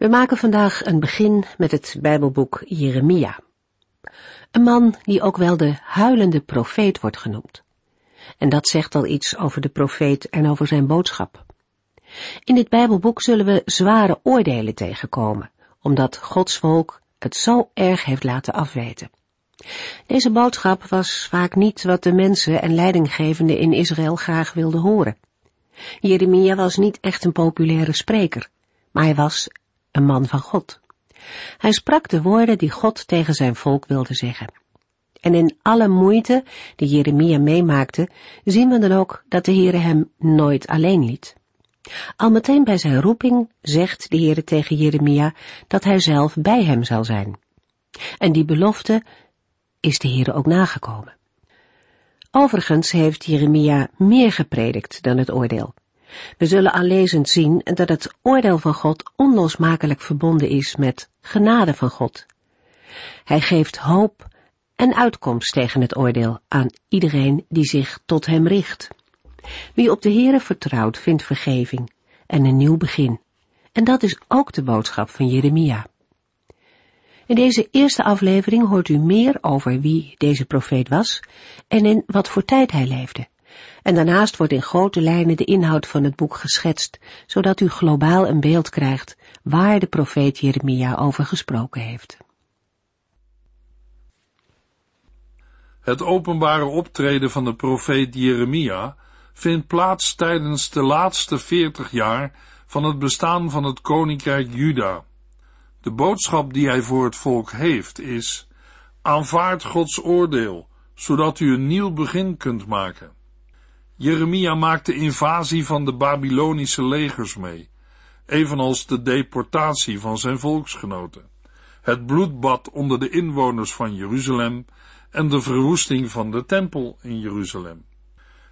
We maken vandaag een begin met het Bijbelboek Jeremia. Een man die ook wel de huilende profeet wordt genoemd. En dat zegt al iets over de profeet en over zijn boodschap. In dit Bijbelboek zullen we zware oordelen tegenkomen, omdat Gods volk het zo erg heeft laten afweten. Deze boodschap was vaak niet wat de mensen en leidinggevenden in Israël graag wilden horen. Jeremia was niet echt een populaire spreker, maar hij was een man van God. Hij sprak de woorden die God tegen zijn volk wilde zeggen. En in alle moeite die Jeremia meemaakte, zien we dan ook dat de Heere hem nooit alleen liet. Al meteen bij zijn roeping zegt de Heere tegen Jeremia dat hij zelf bij hem zal zijn. En die belofte is de Heere ook nagekomen. Overigens heeft Jeremia meer gepredikt dan het oordeel. We zullen al lezend zien dat het oordeel van God onlosmakelijk verbonden is met genade van God. Hij geeft hoop en uitkomst tegen het oordeel aan iedereen die zich tot hem richt. Wie op de Heere vertrouwt, vindt vergeving en een nieuw begin. En dat is ook de boodschap van Jeremia. In deze eerste aflevering hoort u meer over wie deze profeet was en in wat voor tijd hij leefde. En daarnaast wordt in grote lijnen de inhoud van het boek geschetst, zodat u globaal een beeld krijgt waar de profeet Jeremia over gesproken heeft. Het openbare optreden van de profeet Jeremia vindt plaats tijdens de laatste veertig jaar van het bestaan van het koninkrijk Juda. De boodschap die hij voor het volk heeft is: aanvaard Gods oordeel, zodat u een nieuw begin kunt maken. Jeremia maakt de invasie van de Babylonische legers mee, evenals de deportatie van zijn volksgenoten, het bloedbad onder de inwoners van Jeruzalem en de verwoesting van de tempel in Jeruzalem.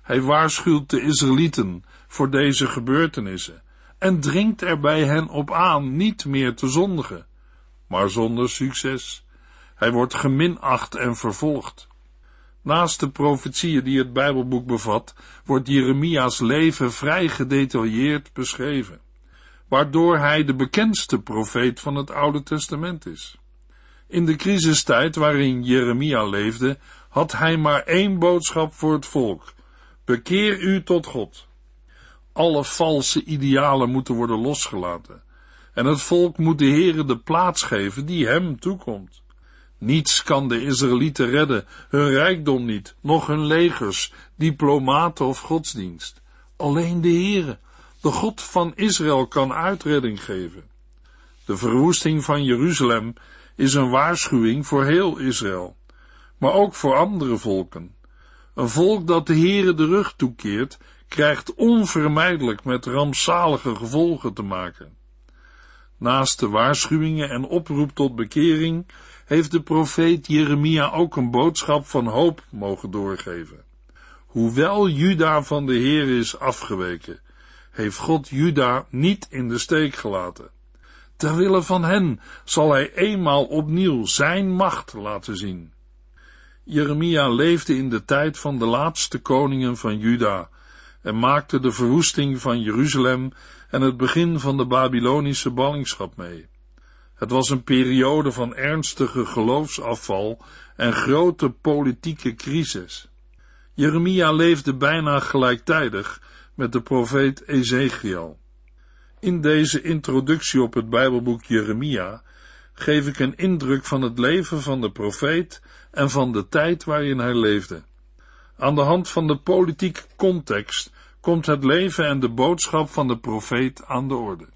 Hij waarschuwt de Israëlieten voor deze gebeurtenissen en dringt er bij hen op aan niet meer te zondigen, maar zonder succes. Hij wordt geminacht en vervolgd. Naast de profetieën die het Bijbelboek bevat, wordt Jeremia's leven vrij gedetailleerd beschreven, waardoor hij de bekendste profeet van het Oude Testament is. In de crisistijd waarin Jeremia leefde, had hij maar één boodschap voor het volk: bekeer u tot God. Alle valse idealen moeten worden losgelaten, en het volk moet de Heere de plaats geven die hem toekomt. Niets kan de Israëlieten redden, hun rijkdom niet, noch hun legers, diplomaten of godsdienst. Alleen de Heere, de God van Israël, kan uitredding geven. De verwoesting van Jeruzalem is een waarschuwing voor heel Israël, maar ook voor andere volken. Een volk dat de Heere de rug toekeert, krijgt onvermijdelijk met rampzalige gevolgen te maken. Naast de waarschuwingen en oproep tot bekering heeft de profeet Jeremia ook een boodschap van hoop mogen doorgeven. Hoewel Juda van de Heer is afgeweken, heeft God Juda niet in de steek gelaten. Terwille van hen zal hij eenmaal opnieuw zijn macht laten zien. Jeremia leefde in de tijd van de laatste koningen van Juda en maakte de verwoesting van Jeruzalem en het begin van de Babylonische ballingschap mee. Het was een periode van ernstige geloofsafval en grote politieke crisis. Jeremia leefde bijna gelijktijdig met de profeet Ezekiel. In deze introductie op het Bijbelboek Jeremia geef ik een indruk van het leven van de profeet en van de tijd waarin hij leefde. Aan de hand van de politieke context komt het leven en de boodschap van de profeet aan de orde.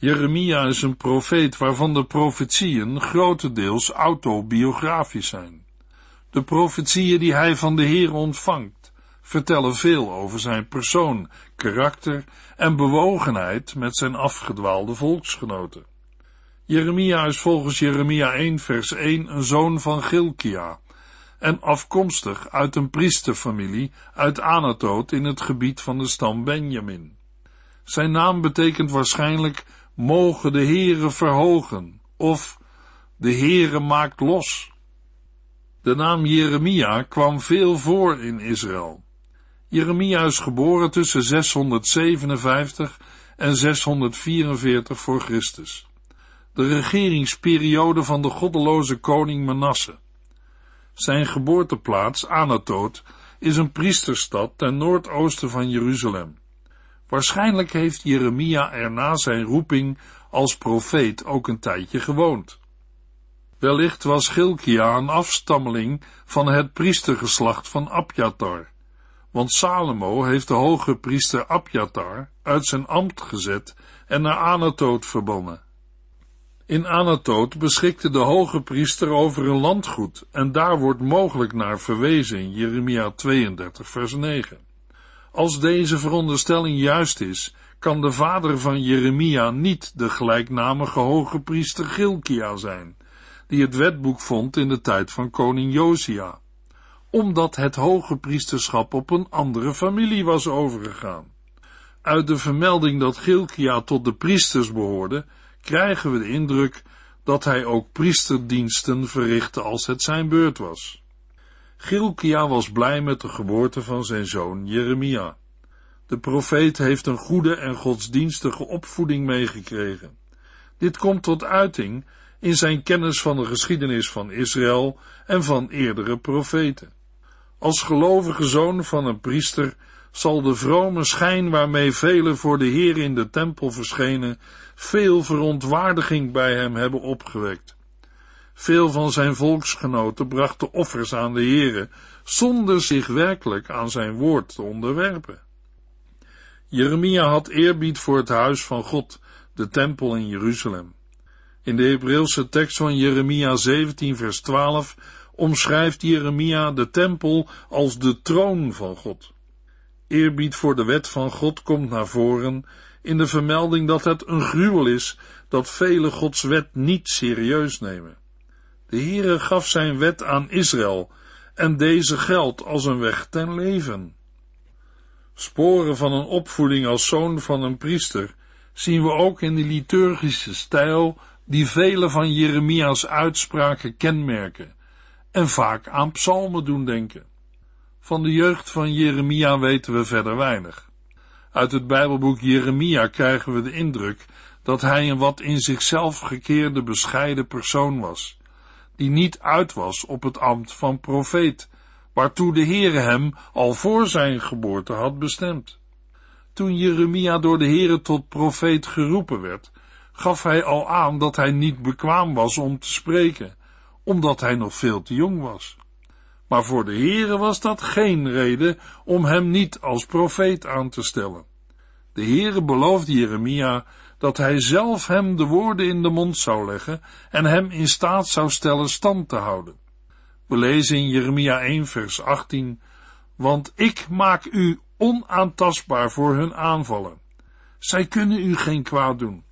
Jeremia is een profeet waarvan de profetieën grotendeels autobiografisch zijn. De profetieën die hij van de Heer ontvangt, vertellen veel over zijn persoon, karakter en bewogenheid met zijn afgedwaalde volksgenoten. Jeremia is volgens Jeremia 1 vers 1 een zoon van Gilkia en afkomstig uit een priesterfamilie uit Anatoot in het gebied van de stam Benjamin. Zijn naam betekent waarschijnlijk mogen de Heere verhogen of de Heere maakt los. De naam Jeremia kwam veel voor in Israël. Jeremia is geboren tussen 657 en 644 voor Christus. De regeringsperiode van de goddeloze koning Manasse. Zijn geboorteplaats, Anatoot, is een priesterstad ten noordoosten van Jeruzalem. Waarschijnlijk heeft Jeremia er na zijn roeping als profeet ook een tijdje gewoond. Wellicht was Gilkia een afstammeling van het priestergeslacht van Abjatar, want Salomo heeft de hoge priester Abjatar uit zijn ambt gezet en naar Anatoot verbannen. In Anatoot beschikte de hoge priester over een landgoed en daar wordt mogelijk naar verwezen in Jeremia 32 vers 9. Als deze veronderstelling juist is, kan de vader van Jeremia niet de gelijknamige hoge priester Gilkia zijn, die het wetboek vond in de tijd van koning Josia, omdat het hoge priesterschap op een andere familie was overgegaan. Uit de vermelding dat Gilkia tot de priesters behoorde, krijgen we de indruk dat hij ook priesterdiensten verrichtte als het zijn beurt was. Gilkia was blij met de geboorte van zijn zoon Jeremia. De profeet heeft een goede en godsdienstige opvoeding meegekregen. Dit komt tot uiting in zijn kennis van de geschiedenis van Israël en van eerdere profeten. Als gelovige zoon van een priester zal de vrome schijn waarmee velen voor de Heer in de tempel verschenen, veel verontwaardiging bij hem hebben opgewekt. Veel van zijn volksgenoten brachten offers aan de Heere, zonder zich werkelijk aan zijn woord te onderwerpen. Jeremia had eerbied voor het huis van God, de tempel in Jeruzalem. In de Hebreeuwse tekst van Jeremia 17 vers 12 omschrijft Jeremia de tempel als de troon van God. Eerbied voor de wet van God komt naar voren in de vermelding dat het een gruwel is dat vele Gods wet niet serieus nemen. De Heere gaf zijn wet aan Israël en deze geldt als een weg ten leven. Sporen van een opvoeding als zoon van een priester zien we ook in de liturgische stijl die vele van Jeremia's uitspraken kenmerken en vaak aan psalmen doen denken. Van de jeugd van Jeremia weten we verder weinig. Uit het Bijbelboek Jeremia krijgen we de indruk dat hij een wat in zichzelf gekeerde bescheiden persoon was, die niet uit was op het ambt van profeet, waartoe de Heere hem al voor zijn geboorte had bestemd. Toen Jeremia door de Heere tot profeet geroepen werd, gaf hij al aan dat hij niet bekwaam was om te spreken, omdat hij nog veel te jong was. Maar voor de Heere was dat geen reden om hem niet als profeet aan te stellen. De Heere beloofde Jeremia dat hij zelf hem de woorden in de mond zou leggen en hem in staat zou stellen stand te houden. We lezen in Jeremia 1 vers 18, want ik maak u onaantastbaar voor hun aanvallen. Zij kunnen u geen kwaad doen.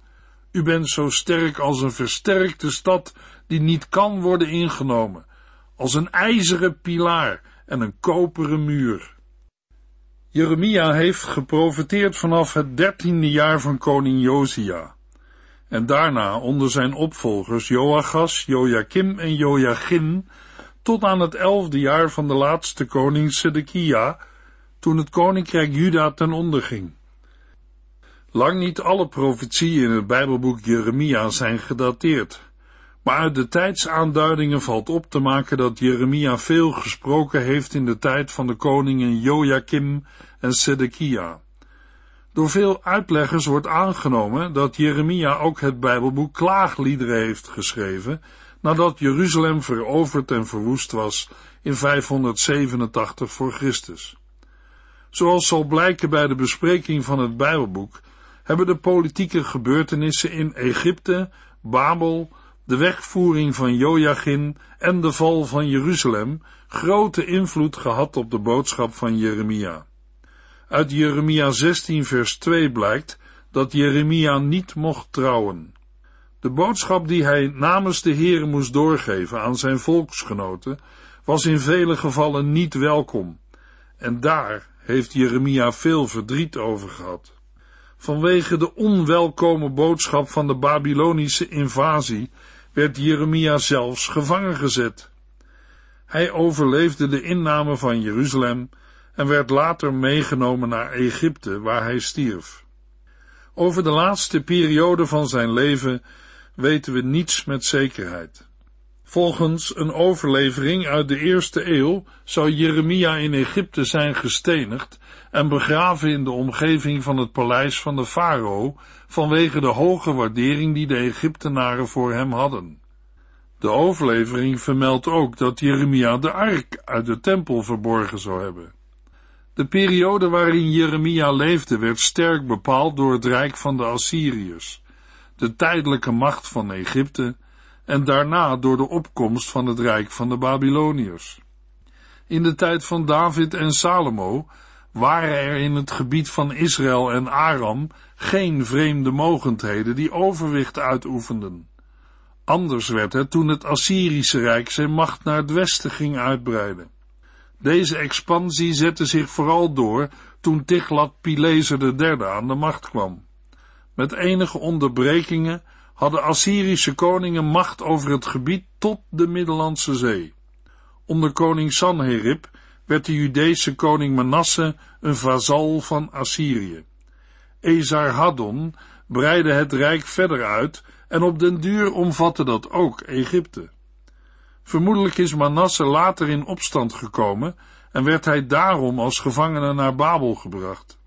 U bent zo sterk als een versterkte stad die niet kan worden ingenomen als een ijzeren pilaar en een koperen muur. Jeremia heeft geprofiteerd vanaf het dertiende jaar van koning Josia en daarna onder zijn opvolgers Joachas, Joachim en Joachim tot aan het elfde jaar van de laatste koning Sedekia, toen het koninkrijk Juda ten onder ging. Lang niet alle profetieën in het Bijbelboek Jeremia zijn gedateerd. Maar uit de tijdsaanduidingen valt op te maken dat Jeremia veel gesproken heeft in de tijd van de koningen Joachim en Sedekia. Door veel uitleggers wordt aangenomen dat Jeremia ook het Bijbelboek Klaagliederen heeft geschreven, nadat Jeruzalem veroverd en verwoest was in 587 voor Christus. Zoals zal blijken bij de bespreking van het Bijbelboek, hebben de politieke gebeurtenissen in Egypte, Babel, de wegvoering van Joachim en de val van Jeruzalem grote invloed gehad op de boodschap van Jeremia. Uit Jeremia 16 vers 2 blijkt dat Jeremia niet mocht trouwen. De boodschap die hij namens de Heere moest doorgeven aan zijn volksgenoten was in vele gevallen niet welkom. En daar heeft Jeremia veel verdriet over gehad. Vanwege de onwelkome boodschap van de Babylonische invasie werd Jeremia zelfs gevangen gezet. Hij overleefde de inname van Jeruzalem en werd later meegenomen naar Egypte, waar hij stierf. Over de laatste periode van zijn leven weten we niets met zekerheid. Volgens een overlevering uit de eerste eeuw zou Jeremia in Egypte zijn gestenigd en begraven in de omgeving van het paleis van de farao vanwege de hoge waardering die de Egyptenaren voor hem hadden. De overlevering vermeldt ook dat Jeremia de ark uit de tempel verborgen zou hebben. De periode waarin Jeremia leefde werd sterk bepaald door het rijk van de Assyriërs, de tijdelijke macht van Egypte en daarna door de opkomst van het rijk van de Babyloniërs. In de tijd van David en Salomo waren er in het gebied van Israël en Aram geen vreemde mogendheden die overwicht uitoefenden. Anders werd het toen het Assyrische Rijk zijn macht naar het westen ging uitbreiden. Deze expansie zette zich vooral door toen Tiglat-Pileser III aan de macht kwam. Met enige onderbrekingen hadden Assyrische koningen macht over het gebied tot de Middellandse Zee. Onder koning Sanherib werd de Judese koning Manasse een vazal van Assyrië. Esarhaddon breidde het rijk verder uit en op den duur omvatte dat ook Egypte. Vermoedelijk is Manasse later in opstand gekomen en werd hij daarom als gevangene naar Babel gebracht,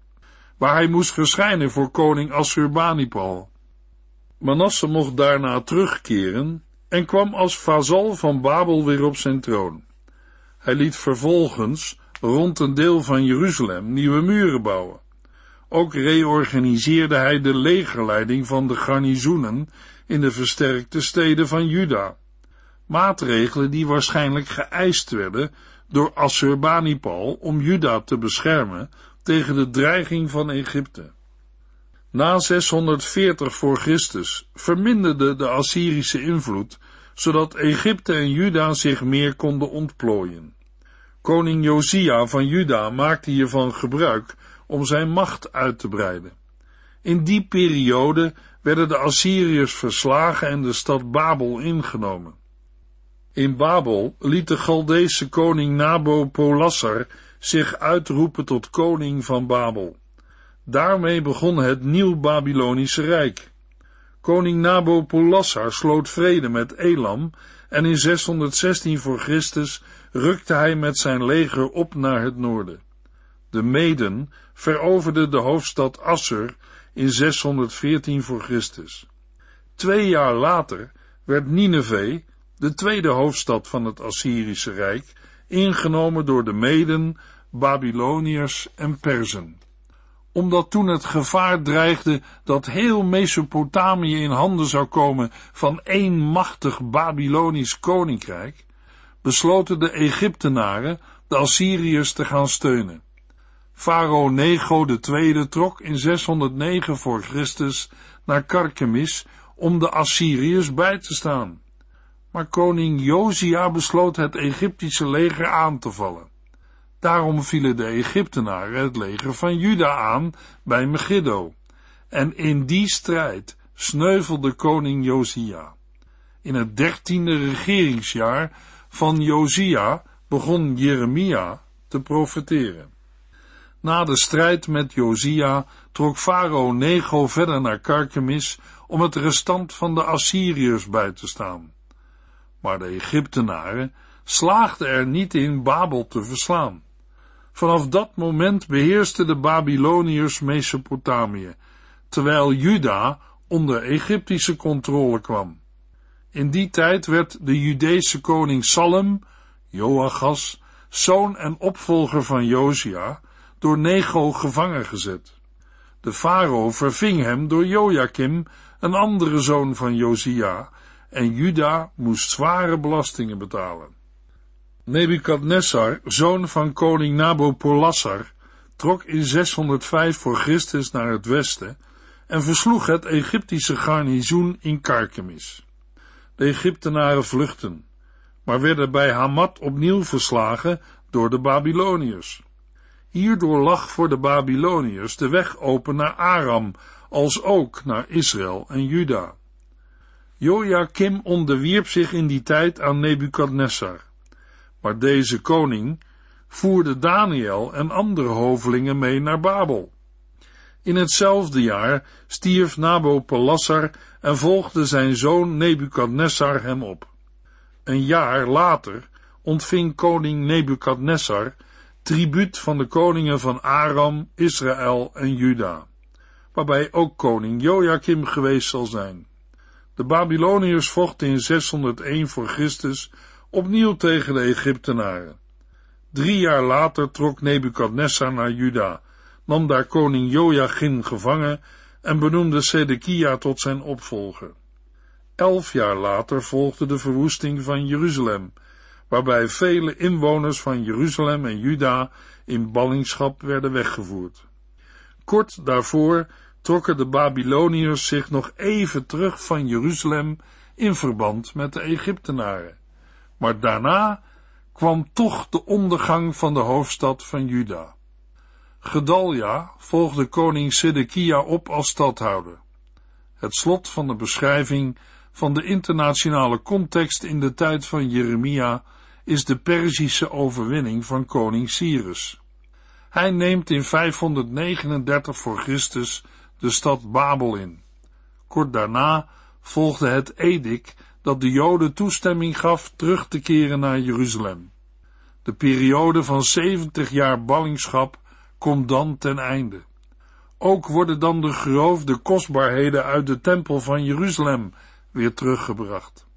waar hij moest verschijnen voor koning Assurbanipal. Manasse mocht daarna terugkeren en kwam als vazal van Babel weer op zijn troon. Hij liet vervolgens rond een deel van Jeruzalem nieuwe muren bouwen. Ook reorganiseerde hij de legerleiding van de garnizoenen in de versterkte steden van Juda. Maatregelen die waarschijnlijk geëist werden door Assurbanipal om Juda te beschermen tegen de dreiging van Egypte. Na 640 voor Christus verminderde de Assyrische invloed, zodat Egypte en Juda zich meer konden ontplooien. Koning Josia van Juda maakte hiervan gebruik om zijn macht uit te breiden. In die periode werden de Assyriërs verslagen en de stad Babel ingenomen. In Babel liet de Galdeese koning Nabopolassar zich uitroepen tot koning van Babel. Daarmee begon het Nieuw-Babylonische Rijk. Koning Nabopolassar sloot vrede met Elam en in 616 voor Christus rukte hij met zijn leger op naar het noorden. De Meden veroverden de hoofdstad Assur in 614 voor Christus. Twee jaar later werd Nineveh, de tweede hoofdstad van het Assyrische Rijk, ingenomen door de Meden, Babyloniërs en Perzen. Omdat toen het gevaar dreigde dat heel Mesopotamië in handen zou komen van één machtig Babylonisch koninkrijk, besloten de Egyptenaren de Assyriërs te gaan steunen. Farao Nego II trok in 609 voor Christus naar Karkemis om de Assyriërs bij te staan. Maar koning Josia besloot het Egyptische leger aan te vallen. Daarom vielen de Egyptenaren het leger van Juda aan bij Megiddo. En in die strijd sneuvelde koning Josia. In het dertiende regeringsjaar van Josia begon Jeremia te profeteren. Na de strijd met Josia trok farao Nego verder naar Karkemis om het restant van de Assyriërs bij te staan. Maar de Egyptenaren slaagden er niet in Babel te verslaan. Vanaf dat moment beheersten de Babyloniërs Mesopotamië, terwijl Juda onder Egyptische controle kwam. In die tijd werd de Judese koning Salem, Joachas, zoon en opvolger van Josia, door Nego gevangen gezet. De farao verving hem door Joachim, een andere zoon van Josia, en Juda moest zware belastingen betalen. Nebukadnessar, zoon van koning Nabopolassar, trok in 605 voor Christus naar het westen en versloeg het Egyptische garnizoen in Karkemis. De Egyptenaren vluchten, maar werden bij Hamat opnieuw verslagen door de Babyloniërs. Hierdoor lag voor de Babyloniërs de weg open naar Aram, als ook naar Israël en Juda. Joachim onderwierp zich in die tijd aan Nebukadnessar, maar deze koning voerde Daniel en andere hovelingen mee naar Babel. In hetzelfde jaar stierf Nabopolassar en volgde zijn zoon Nebukadnessar hem op. Een jaar later ontving koning Nebukadnessar tribuut van de koningen van Aram, Israël en Juda, waarbij ook koning Joachim geweest zal zijn. De Babyloniërs vochten in 601 voor Christus opnieuw tegen de Egyptenaren. Drie jaar later trok Nebukadnessar naar Juda, nam daar koning Joachim gevangen en benoemde Sedekia tot zijn opvolger. Elf jaar later volgde de verwoesting van Jeruzalem, waarbij vele inwoners van Jeruzalem en Juda in ballingschap werden weggevoerd. Kort daarvoor trokken de Babyloniërs zich nog even terug van Jeruzalem in verband met de Egyptenaren. Maar daarna kwam toch de ondergang van de hoofdstad van Juda. Gedalja volgde koning Sedekia op als stadhouder. Het slot van de beschrijving van de internationale context in de tijd van Jeremia is de Perzische overwinning van koning Cyrus. Hij neemt in 539 voor Christus de stad Babel in. Kort daarna volgde het edik dat de Joden toestemming gaf terug te keren naar Jeruzalem. De periode van 70 jaar ballingschap komt dan ten einde. Ook worden dan de geroofde kostbaarheden uit de tempel van Jeruzalem weer teruggebracht.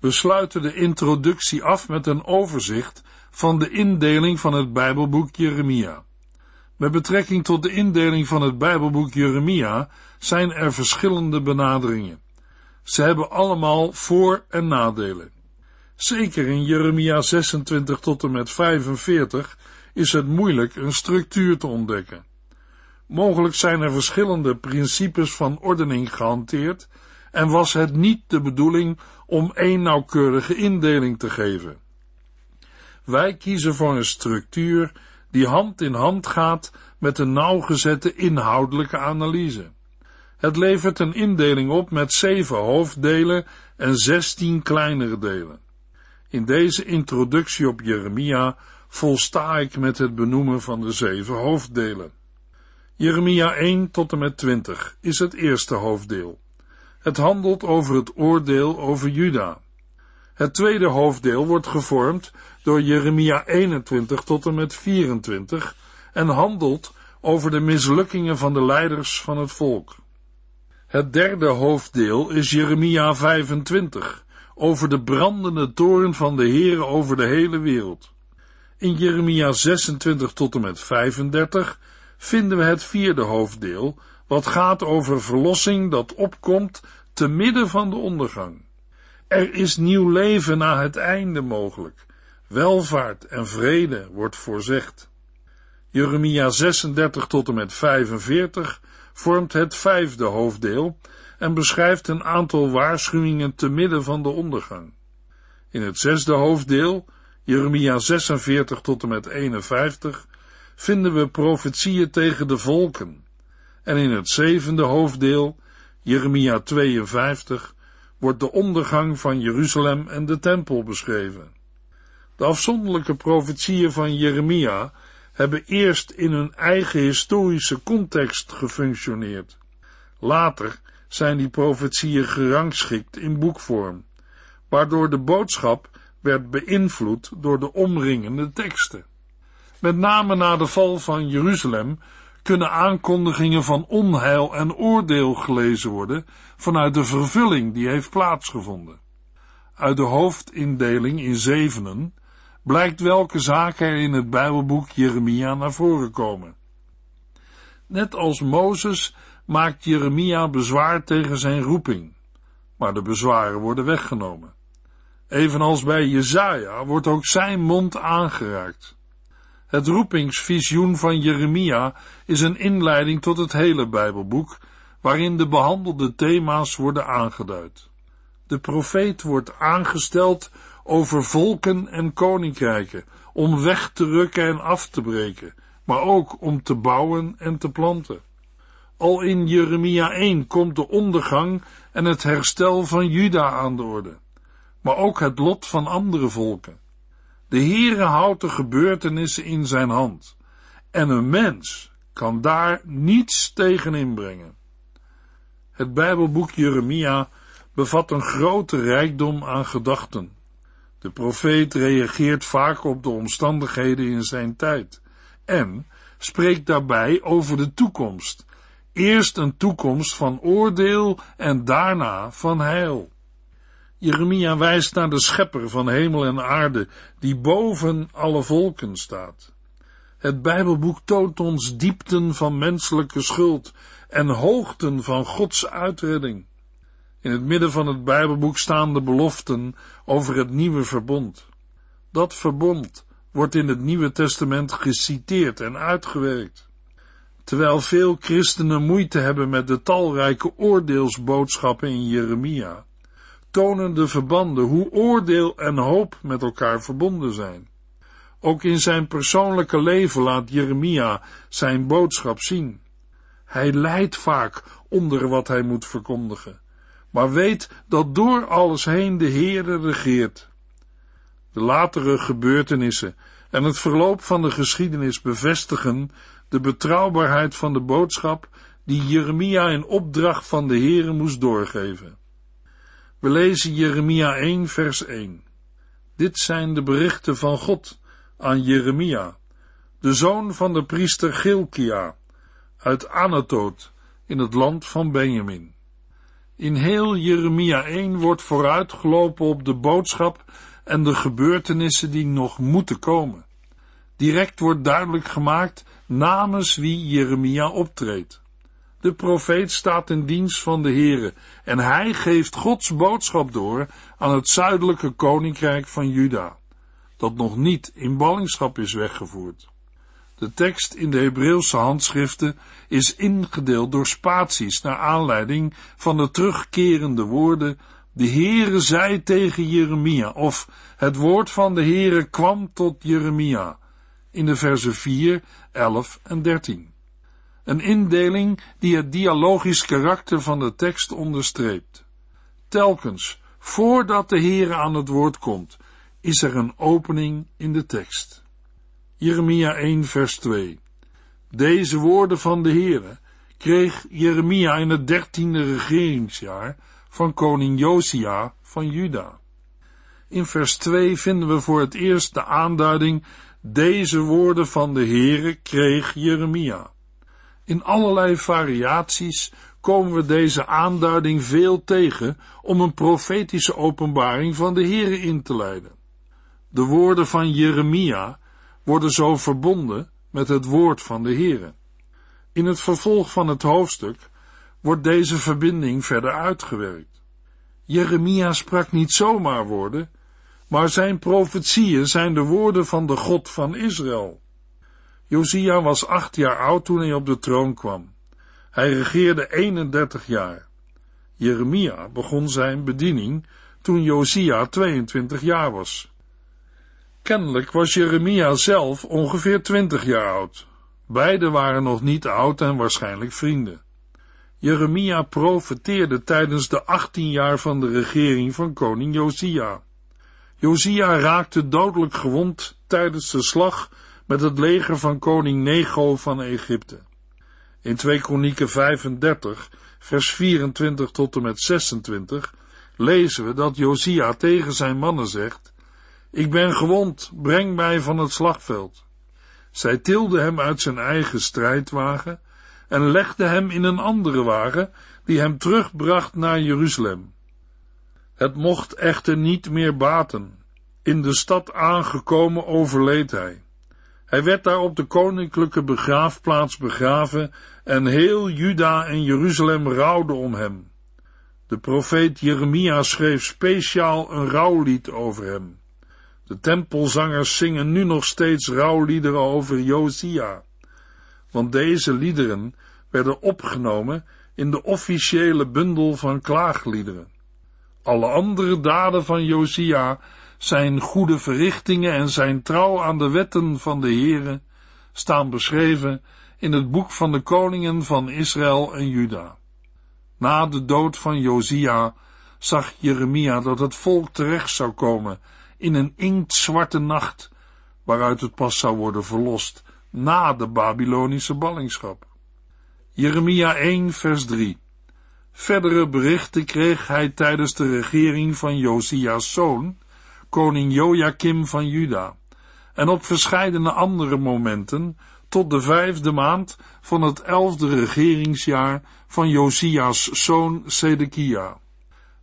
We sluiten de introductie af met een overzicht van de indeling van het Bijbelboek Jeremia. Met betrekking tot de indeling van het Bijbelboek Jeremia zijn er verschillende benaderingen. Ze hebben allemaal voor- en nadelen. Zeker in Jeremia 26 tot en met 45 is het moeilijk een structuur te ontdekken. Mogelijk zijn er verschillende principes van ordening gehanteerd en was het niet de bedoeling om één nauwkeurige indeling te geven. Wij kiezen voor een structuur die hand in hand gaat met een nauwgezette inhoudelijke analyse. Het levert een indeling op met zeven hoofddelen en zestien kleinere delen. In deze introductie op Jeremia volsta ik met het benoemen van de zeven hoofddelen. Jeremia 1 tot en met 20 is het eerste hoofddeel. Het handelt over het oordeel over Juda. Het tweede hoofddeel wordt gevormd door Jeremia 21 tot en met 24 en handelt over de mislukkingen van de leiders van het volk. Het derde hoofddeel is Jeremia 25 over de brandende toren van de Heere over de hele wereld. In Jeremia 26 tot en met 35 vinden we het vierde hoofddeel, wat gaat over verlossing dat opkomt te midden van de ondergang. Er is nieuw leven na het einde mogelijk. Welvaart en vrede wordt voorzegd. Jeremia 36 tot en met 45 vormt het vijfde hoofddeel en beschrijft een aantal waarschuwingen te midden van de ondergang. In het zesde hoofddeel, Jeremia 46 tot en met 51, vinden we profetieën tegen de volken. En in het zevende hoofddeel, Jeremia 52, wordt de ondergang van Jeruzalem en de tempel beschreven. De afzonderlijke profetieën van Jeremia hebben eerst in hun eigen historische context gefunctioneerd. Later zijn die profetieën gerangschikt in boekvorm, waardoor de boodschap werd beïnvloed door de omringende teksten. Met name na de val van Jeruzalem kunnen aankondigingen van onheil en oordeel gelezen worden vanuit de vervulling die heeft plaatsgevonden. Uit de hoofdindeling in zevenen blijkt welke zaken er in het Bijbelboek Jeremia naar voren komen. Net als Mozes maakt Jeremia bezwaar tegen zijn roeping, maar de bezwaren worden weggenomen. Evenals bij Jezaja wordt ook zijn mond aangeraakt. Het roepingsvisioen van Jeremia is een inleiding tot het hele Bijbelboek, waarin de behandelde thema's worden aangeduid. De profeet wordt aangesteld over volken en koninkrijken, om weg te rukken en af te breken, maar ook om te bouwen en te planten. Al in Jeremia 1 komt de ondergang en het herstel van Juda aan de orde, maar ook het lot van andere volken. De Heere houdt de gebeurtenissen in zijn hand en een mens kan daar niets tegen inbrengen. Het Bijbelboek Jeremia bevat een grote rijkdom aan gedachten. De profeet reageert vaak op de omstandigheden in zijn tijd en spreekt daarbij over de toekomst. Eerst een toekomst van oordeel en daarna van heil. Jeremia wijst naar de schepper van hemel en aarde, die boven alle volken staat. Het Bijbelboek toont ons diepten van menselijke schuld en hoogten van Gods uitredding. In het midden van het Bijbelboek staan de beloften over het nieuwe verbond. Dat verbond wordt in het Nieuwe Testament geciteerd en uitgewerkt. Terwijl veel christenen moeite hebben met de talrijke oordeelsboodschappen in Jeremia, tonen de verbanden hoe oordeel en hoop met elkaar verbonden zijn. Ook in zijn persoonlijke leven laat Jeremia zijn boodschap zien. Hij lijdt vaak onder wat hij moet verkondigen, maar weet dat door alles heen de Heere regeert. De latere gebeurtenissen en het verloop van de geschiedenis bevestigen de betrouwbaarheid van de boodschap die Jeremia in opdracht van de Heere moest doorgeven. We lezen Jeremia 1 vers 1. Dit zijn de berichten van God aan Jeremia, de zoon van de priester Gilkia, uit Anatoot in het land van Benjamin. In heel Jeremia 1 wordt vooruitgelopen op de boodschap en de gebeurtenissen die nog moeten komen. Direct wordt duidelijk gemaakt namens wie Jeremia optreedt. De profeet staat in dienst van de Heere en hij geeft Gods boodschap door aan het zuidelijke koninkrijk van Juda, dat nog niet in ballingschap is weggevoerd. De tekst in de Hebreeuwse handschriften is ingedeeld door spaties naar aanleiding van de terugkerende woorden de Heere zei tegen Jeremia of het woord van de Heere kwam tot Jeremia in de versen 4, 11 en 13. Een indeling die het dialogisch karakter van de tekst onderstreept. Telkens, voordat de Heere aan het woord komt, is er een opening in de tekst. Jeremia 1 vers 2 Deze woorden van de Heere kreeg Jeremia in het dertiende regeringsjaar van koning Josia van Juda. In vers 2 vinden we voor het eerst de aanduiding deze woorden van de Heere kreeg Jeremia. In allerlei variaties komen we deze aanduiding veel tegen om een profetische openbaring van de Heere in te leiden. De woorden van Jeremia worden zo verbonden met het woord van de Heere. In het vervolg van het hoofdstuk wordt deze verbinding verder uitgewerkt. Jeremia sprak niet zomaar woorden, maar zijn profetieën zijn de woorden van de God van Israël. Josia was acht jaar oud toen hij op de troon kwam. Hij regeerde 31 jaar. Jeremia begon zijn bediening toen Josia 22 jaar was. Kennelijk was Jeremia zelf ongeveer 20 jaar oud. Beiden waren nog niet oud en waarschijnlijk vrienden. Jeremia profeteerde tijdens de 18 jaar van de regering van koning Josia. Josia raakte dodelijk gewond tijdens de slag met het leger van koning Nego van Egypte. In 2 Kronieken 35, vers 24 tot en met 26, lezen we dat Josia tegen zijn mannen zegt, Ik ben gewond, breng mij van het slagveld. Zij tilde hem uit zijn eigen strijdwagen en legde hem in een andere wagen, die hem terugbracht naar Jeruzalem. Het mocht echter niet meer baten. In de stad aangekomen overleed hij. Hij werd daar op de koninklijke begraafplaats begraven en heel Juda en Jeruzalem rouwde om hem. De profeet Jeremia schreef speciaal een rouwlied over hem. De tempelzangers zingen nu nog steeds rouwliederen over Josia, want deze liederen werden opgenomen in de officiële bundel van klaagliederen. Alle andere daden van Josia, zijn goede verrichtingen en zijn trouw aan de wetten van de Heere, staan beschreven in het boek van de koningen van Israël en Juda. Na de dood van Josia zag Jeremia dat het volk terecht zou komen in een inktzwarte nacht, waaruit het pas zou worden verlost na de Babylonische ballingschap. Jeremia 1 vers 3 Verdere berichten kreeg hij tijdens de regering van Josia's zoon, koning Joachim van Juda, en op verscheidene andere momenten tot de vijfde maand van het elfde regeringsjaar van Josia's zoon Sedekia,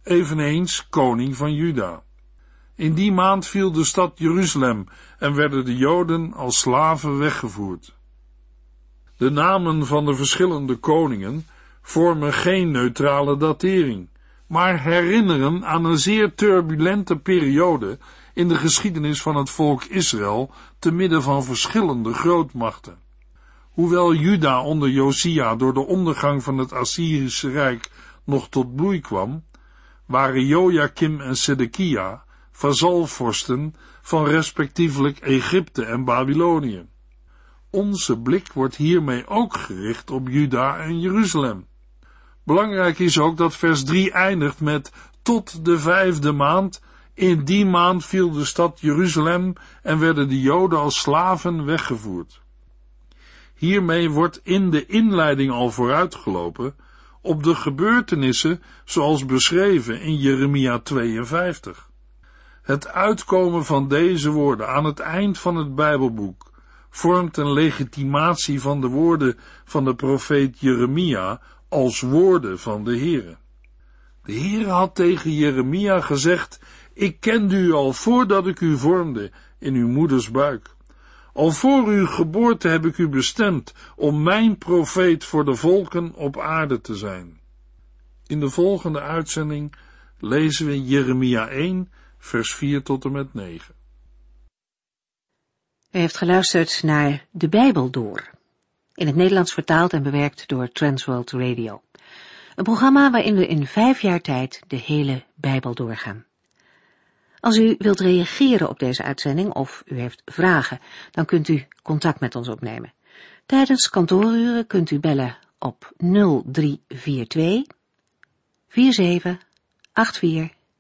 eveneens koning van Juda. In die maand viel de stad Jeruzalem en werden de Joden als slaven weggevoerd. De namen van de verschillende koningen vormen geen neutrale datering, maar herinneren aan een zeer turbulente periode in de geschiedenis van het volk Israël te midden van verschillende grootmachten. Hoewel Juda onder Josia door de ondergang van het Assyrische Rijk nog tot bloei kwam, waren Joachim en Sedekia vazalvorsten van respectievelijk Egypte en Babylonië. Onze blik wordt hiermee ook gericht op Juda en Jeruzalem. Belangrijk is ook dat vers 3 eindigt met tot de vijfde maand. In die maand viel de stad Jeruzalem en werden de Joden als slaven weggevoerd. Hiermee wordt in de inleiding al vooruitgelopen op de gebeurtenissen zoals beschreven in Jeremia 52. Het uitkomen van deze woorden aan het eind van het Bijbelboek vormt een legitimatie van de woorden van de profeet Jeremia als woorden van de Heere. De Heere had tegen Jeremia gezegd, ik kende u al voordat ik u vormde in uw moeders buik. Al voor uw geboorte heb ik u bestemd om mijn profeet voor de volken op aarde te zijn. In de volgende uitzending lezen we Jeremia 1, vers 4 tot en met 9. U heeft geluisterd naar De Bijbel Door, in het Nederlands vertaald en bewerkt door Transworld Radio. Een programma waarin we in vijf jaar tijd de hele Bijbel doorgaan. Als u wilt reageren op deze uitzending of u heeft vragen, dan kunt u contact met ons opnemen. Tijdens kantooruren kunt u bellen op 0342